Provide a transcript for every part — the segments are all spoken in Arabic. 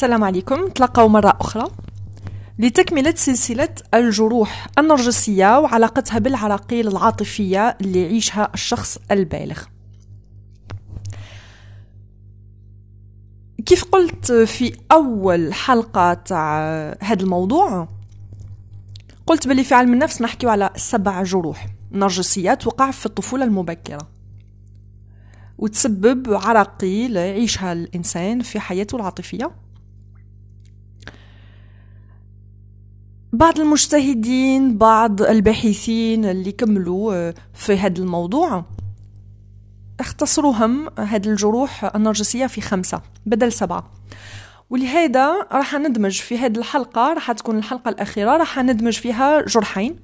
السلام عليكم. تلقوا مرة أخرى لتكملة سلسلة الجروح النرجسية وعلاقتها بالعراقيل العاطفية اللي يعيشها الشخص البالغ. كيف قلت في أول حلقة تاع هذا الموضوع قلت باللي في علم النفس نحكيو على سبع جروح نرجسية توقع في الطفولة المبكرة. وتسبب عراقيل يعيشها الإنسان في حياته العاطفية. بعض المجتهدين بعض الباحثين اللي كملوا آه، في هذا الموضوع اختصروهم هذه الجروح النرجسية في خمسة بدل سبعة. ولهذا راح ندمج في هذه الحلقة راح تكون الحلقة الأخيرة راح ندمج فيها جرحين.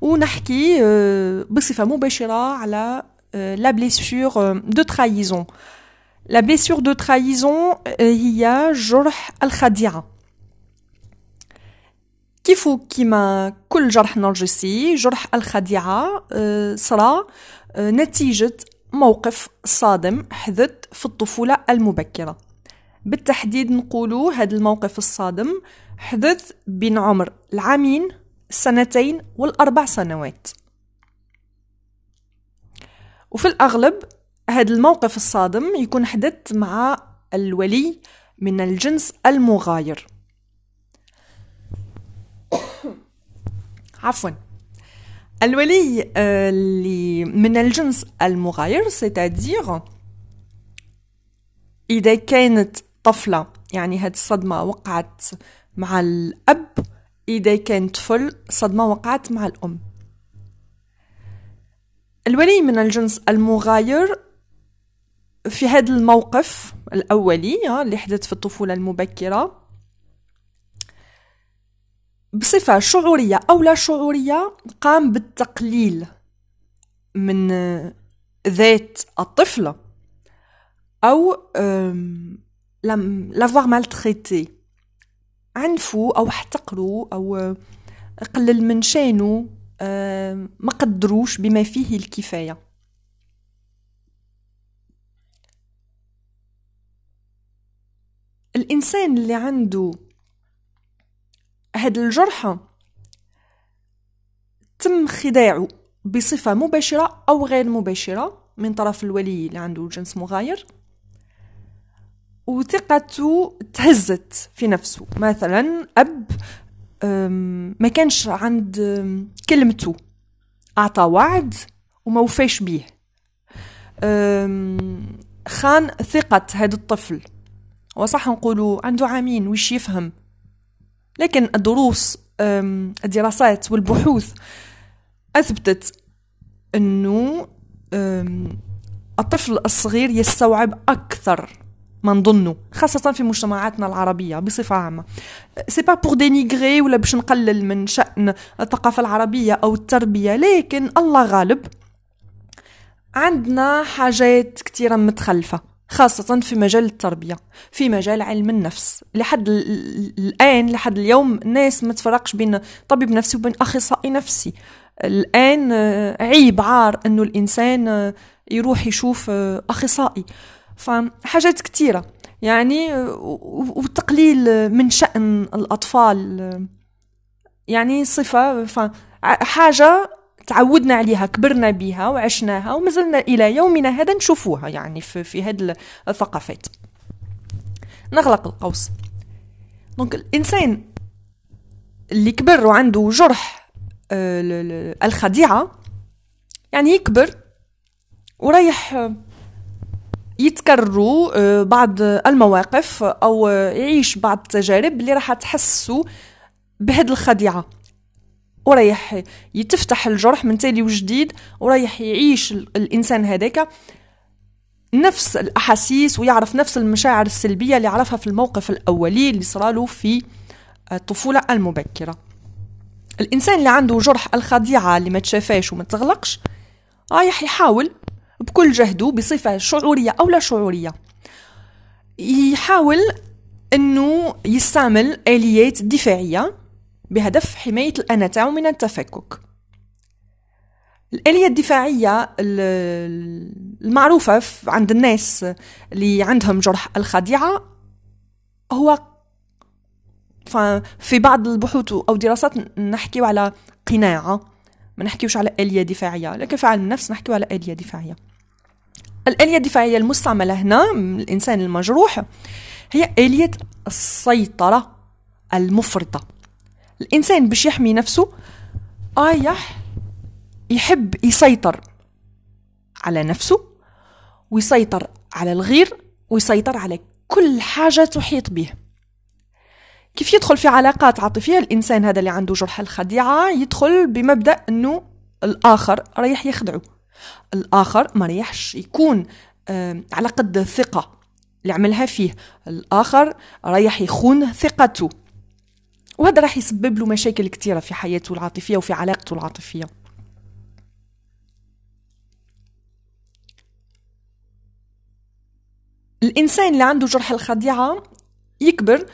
ونحكي آه، بصفة مباشرة على la blessure de trahison la blessure de trahison هي جرح الخديعة. كيف كيما كل جرح نرجسي جرح الخديعة صرا نتيجة موقف صادم حدث في الطفولة المبكرة. بالتحديد نقولوا هذا الموقف الصادم حدث بين عمر العامين السنتين والأربع سنوات. وفي الأغلب هذا الموقف الصادم يكون حدث مع الولي من الجنس المغاير. عفوا. الولي اللي من الجنس المغاير سيتادير إذا كانت طفلة يعني هاد الصدمة وقعت مع الأب إذا كان طفل صدمة وقعت مع الأم. الولي من الجنس المغاير في هذا الموقف الأولي اللي حدث في الطفولة المبكرة بصفة شعورية أو لا شعورية قام بالتقليل من ذات الطفل أو لم لافوار مالتريتي عنفو أو احتقروا أو قلل من شانو ما قدروش بما فيه الكفاية. الإنسان اللي عنده هاد الجرح تم خداعه بصفة مباشرة أو غير مباشرة من طرف الولي اللي عنده جنس مغاير وثقته تهزت في نفسه. مثلا أب ما كانش عند كلمته أعطى وعد وما وفاش بيه. خان ثقة هذا الطفل. وصح نقولوا عنده عامين وش يفهم. لكن الدروس الدراسات والبحوث أثبتت أنه الطفل الصغير يستوعب أكثر ما نظنوا خاصة في مجتمعاتنا العربية بصفة عامة. c'est pas pour dénigrer ولا باش نقلل من شأن الثقافة العربية أو التربية لكن الله غالب عندنا حاجات كتيرة متخلفة. خاصة في مجال التربية في مجال علم النفس. لحد الآن لحد اليوم الناس ما تفرقش بين طبيب نفسي وبين أخصائي نفسي. الآن عيب عار أنه الإنسان يروح يشوف أخصائي. فحاجات كتيرة. يعني وتقليل من شأن الأطفال. يعني صفة. حاجة تعودنا عليها كبرنا بها وعشناها ومازلنا إلى يومنا هذا نشوفوها يعني في, في هذه الثقافات. نغلق القوس. دونك الإنسان اللي كبر وعنده جرح آه، الخديعة يعني يكبر ورايح يتكرروا آه، بعض المواقف أو يعيش بعض التجارب اللي راح تحسوا بهذه الخديعة. ورايح يتفتح الجرح من تالي وجديد ورايح يعيش الإنسان هذاك. نفس الأحاسيس ويعرف نفس المشاعر السلبية اللي عرفها في الموقف الأولي اللي صراله في الطفولة المبكرة. الإنسان اللي عنده جرح الخديعة اللي ما تشافاش وما تغلقش رايح يحاول بكل جهده بصفة شعورية أو لا شعورية. يحاول أنه يستعمل آليات دفاعية بهدف حماية الأنا تاعو من التفكك. الآلية الدفاعية المعروفة عند الناس اللي عندهم جرح الخديعة هو في بعض البحوث أو دراسات نحكيو على قناعة ما نحكيوش على آلية دفاعية لكن في علم النفس نحكيو على آلية دفاعية. الآلية الدفاعية المستعملة هنا الإنسان المجروح هي آلية السيطرة المفرطة. الإنسان باش يحمي نفسه آيح يحب يسيطر على نفسه ويسيطر على الغير ويسيطر على كل حاجة تحيط به. كيف يدخل في علاقات عاطفية؟ الإنسان هذا اللي عنده جرح الخديعة يدخل بمبدأ أنه الآخر رايح يخدعه. الآخر ما ريحش يكون على قد الثقة اللي عملها فيه. الآخر رايح يخون ثقته. وهذا راح يسبب له مشاكل كثيرة في حياته العاطفية وفي علاقته العاطفية. الإنسان اللي عنده جرح الخديعة يكبر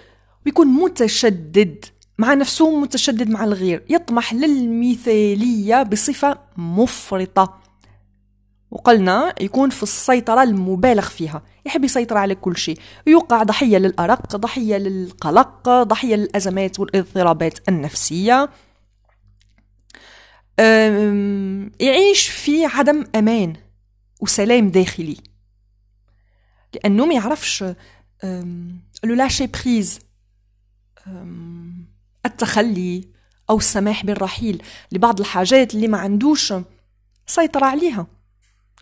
ويكون متشدد مع نفسه متشدد مع الغير يطمح للمثالية بصفة مفرطة. وقلنا يكون في السيطرة المبالغ فيها. يحب يسيطر على كل شيء. يوقع ضحية للأرق ضحية للقلق ضحية للأزمات والاضطرابات النفسية. يعيش في عدم أمان وسلام داخلي. لأنه ما يعرفش لو لاشي بريز التخلي أو السماح بالرحيل لبعض الحاجات اللي ما عندوش سيطرة عليها.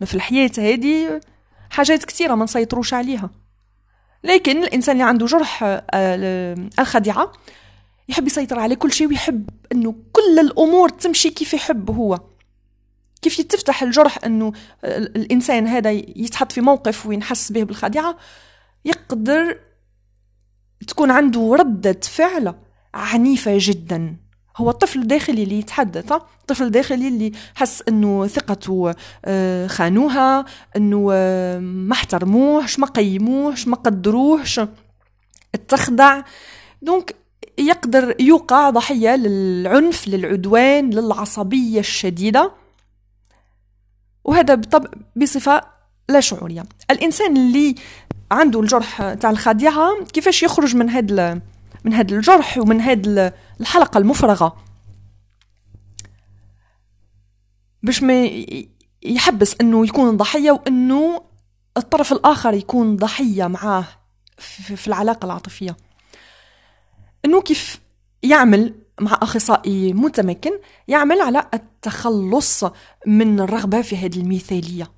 في الحياة هذه حاجات كثيرة ما نسيطروش عليها. لكن الإنسان اللي عنده جرح آه، الخديعة يحب يسيطر على كل شيء ويحب أنه كل الأمور تمشي كيف يحب هو. كيف يتفتح الجرح أنه الإنسان هذا يتحط في موقف وينحس به بالخديعة يقدر تكون عنده ردة فعل عنيفة جدا. هو الطفل الداخلي اللي يتحدث الطفل الداخلي اللي حس إنه ثقته آه، خانوها إنه آه، ما احترموهش ما قيموهش ما قدروهش اتخدع دونك يقدر يوقع ضحية للعنف للعدوان للعصبية الشديدة. وهذا بصفة لا شعورية. الإنسان اللي عنده الجرح تاع الخادعة كيفاش يخرج من هذا من هذا الجرح ومن هذه الحلقة المفرغة. باش ما يحبس إنه يكون ضحية وإنه الطرف الآخر يكون ضحية معاه في العلاقة العاطفية. إنه كيف يعمل مع أخصائي متمكن؟ يعمل على التخلص من الرغبة في هذه المثالية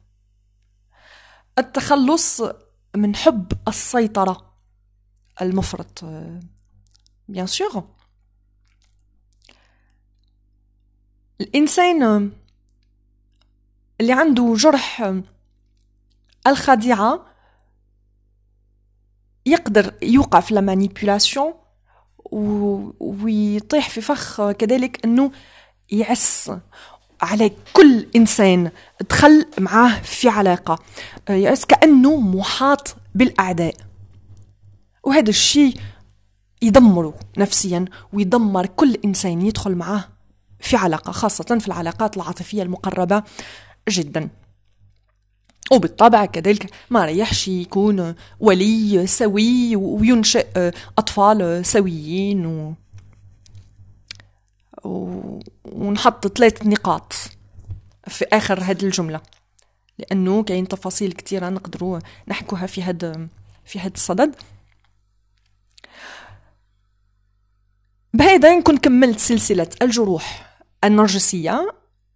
التخلص من حب السيطرة المفرط bien sûr الإنسان اللي عنده جرح الخديعة يقدر يوقع في ال manipulation ويطيح في فخ كذلك إنه يعس على كل إنسان. دخل معاه في علاقة. يعس كأنه محاط بالأعداء. وهذا الشيء يدمره نفسيا ويدمر كل إنسان يدخل معه في علاقة خاصة في العلاقات العاطفية المقربة جدا. وبالطبع كذلك ما ريحش يكون ولي سوي وينشئ أطفال سويين و... و... ونحط ثلاث نقاط في آخر هذه الجملة. لأنه كاين تفاصيل كثيرة نقدروا نحكوها في هذا في هذا الصدد. بهذا نكون كملت سلسلة الجروح. النرجسية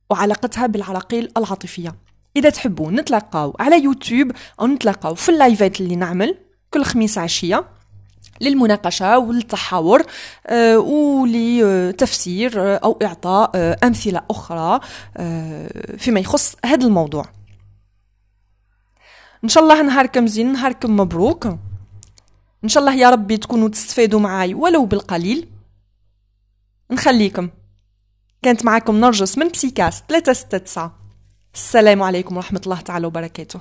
وعلاقتها بالعراقيل العاطفية. إذا تحبوا نتلاقاو على يوتيوب أو نتلاقاو في اللايفات اللي نعمل كل خميس عشية للمناقشة والتحاور آه ولتفسير آه أو إعطاء آه أمثلة أخرى فيما يخص هذا الموضوع. إن شاء الله نهاركم زين نهاركم مبروك. إن شاء الله يا ربي تكونوا تستفادوا معاي ولو بالقليل. نخليكم. كانت معكم نرجس من بسيكاس 369 السلام عليكم ورحمة الله تعالى وبركاته.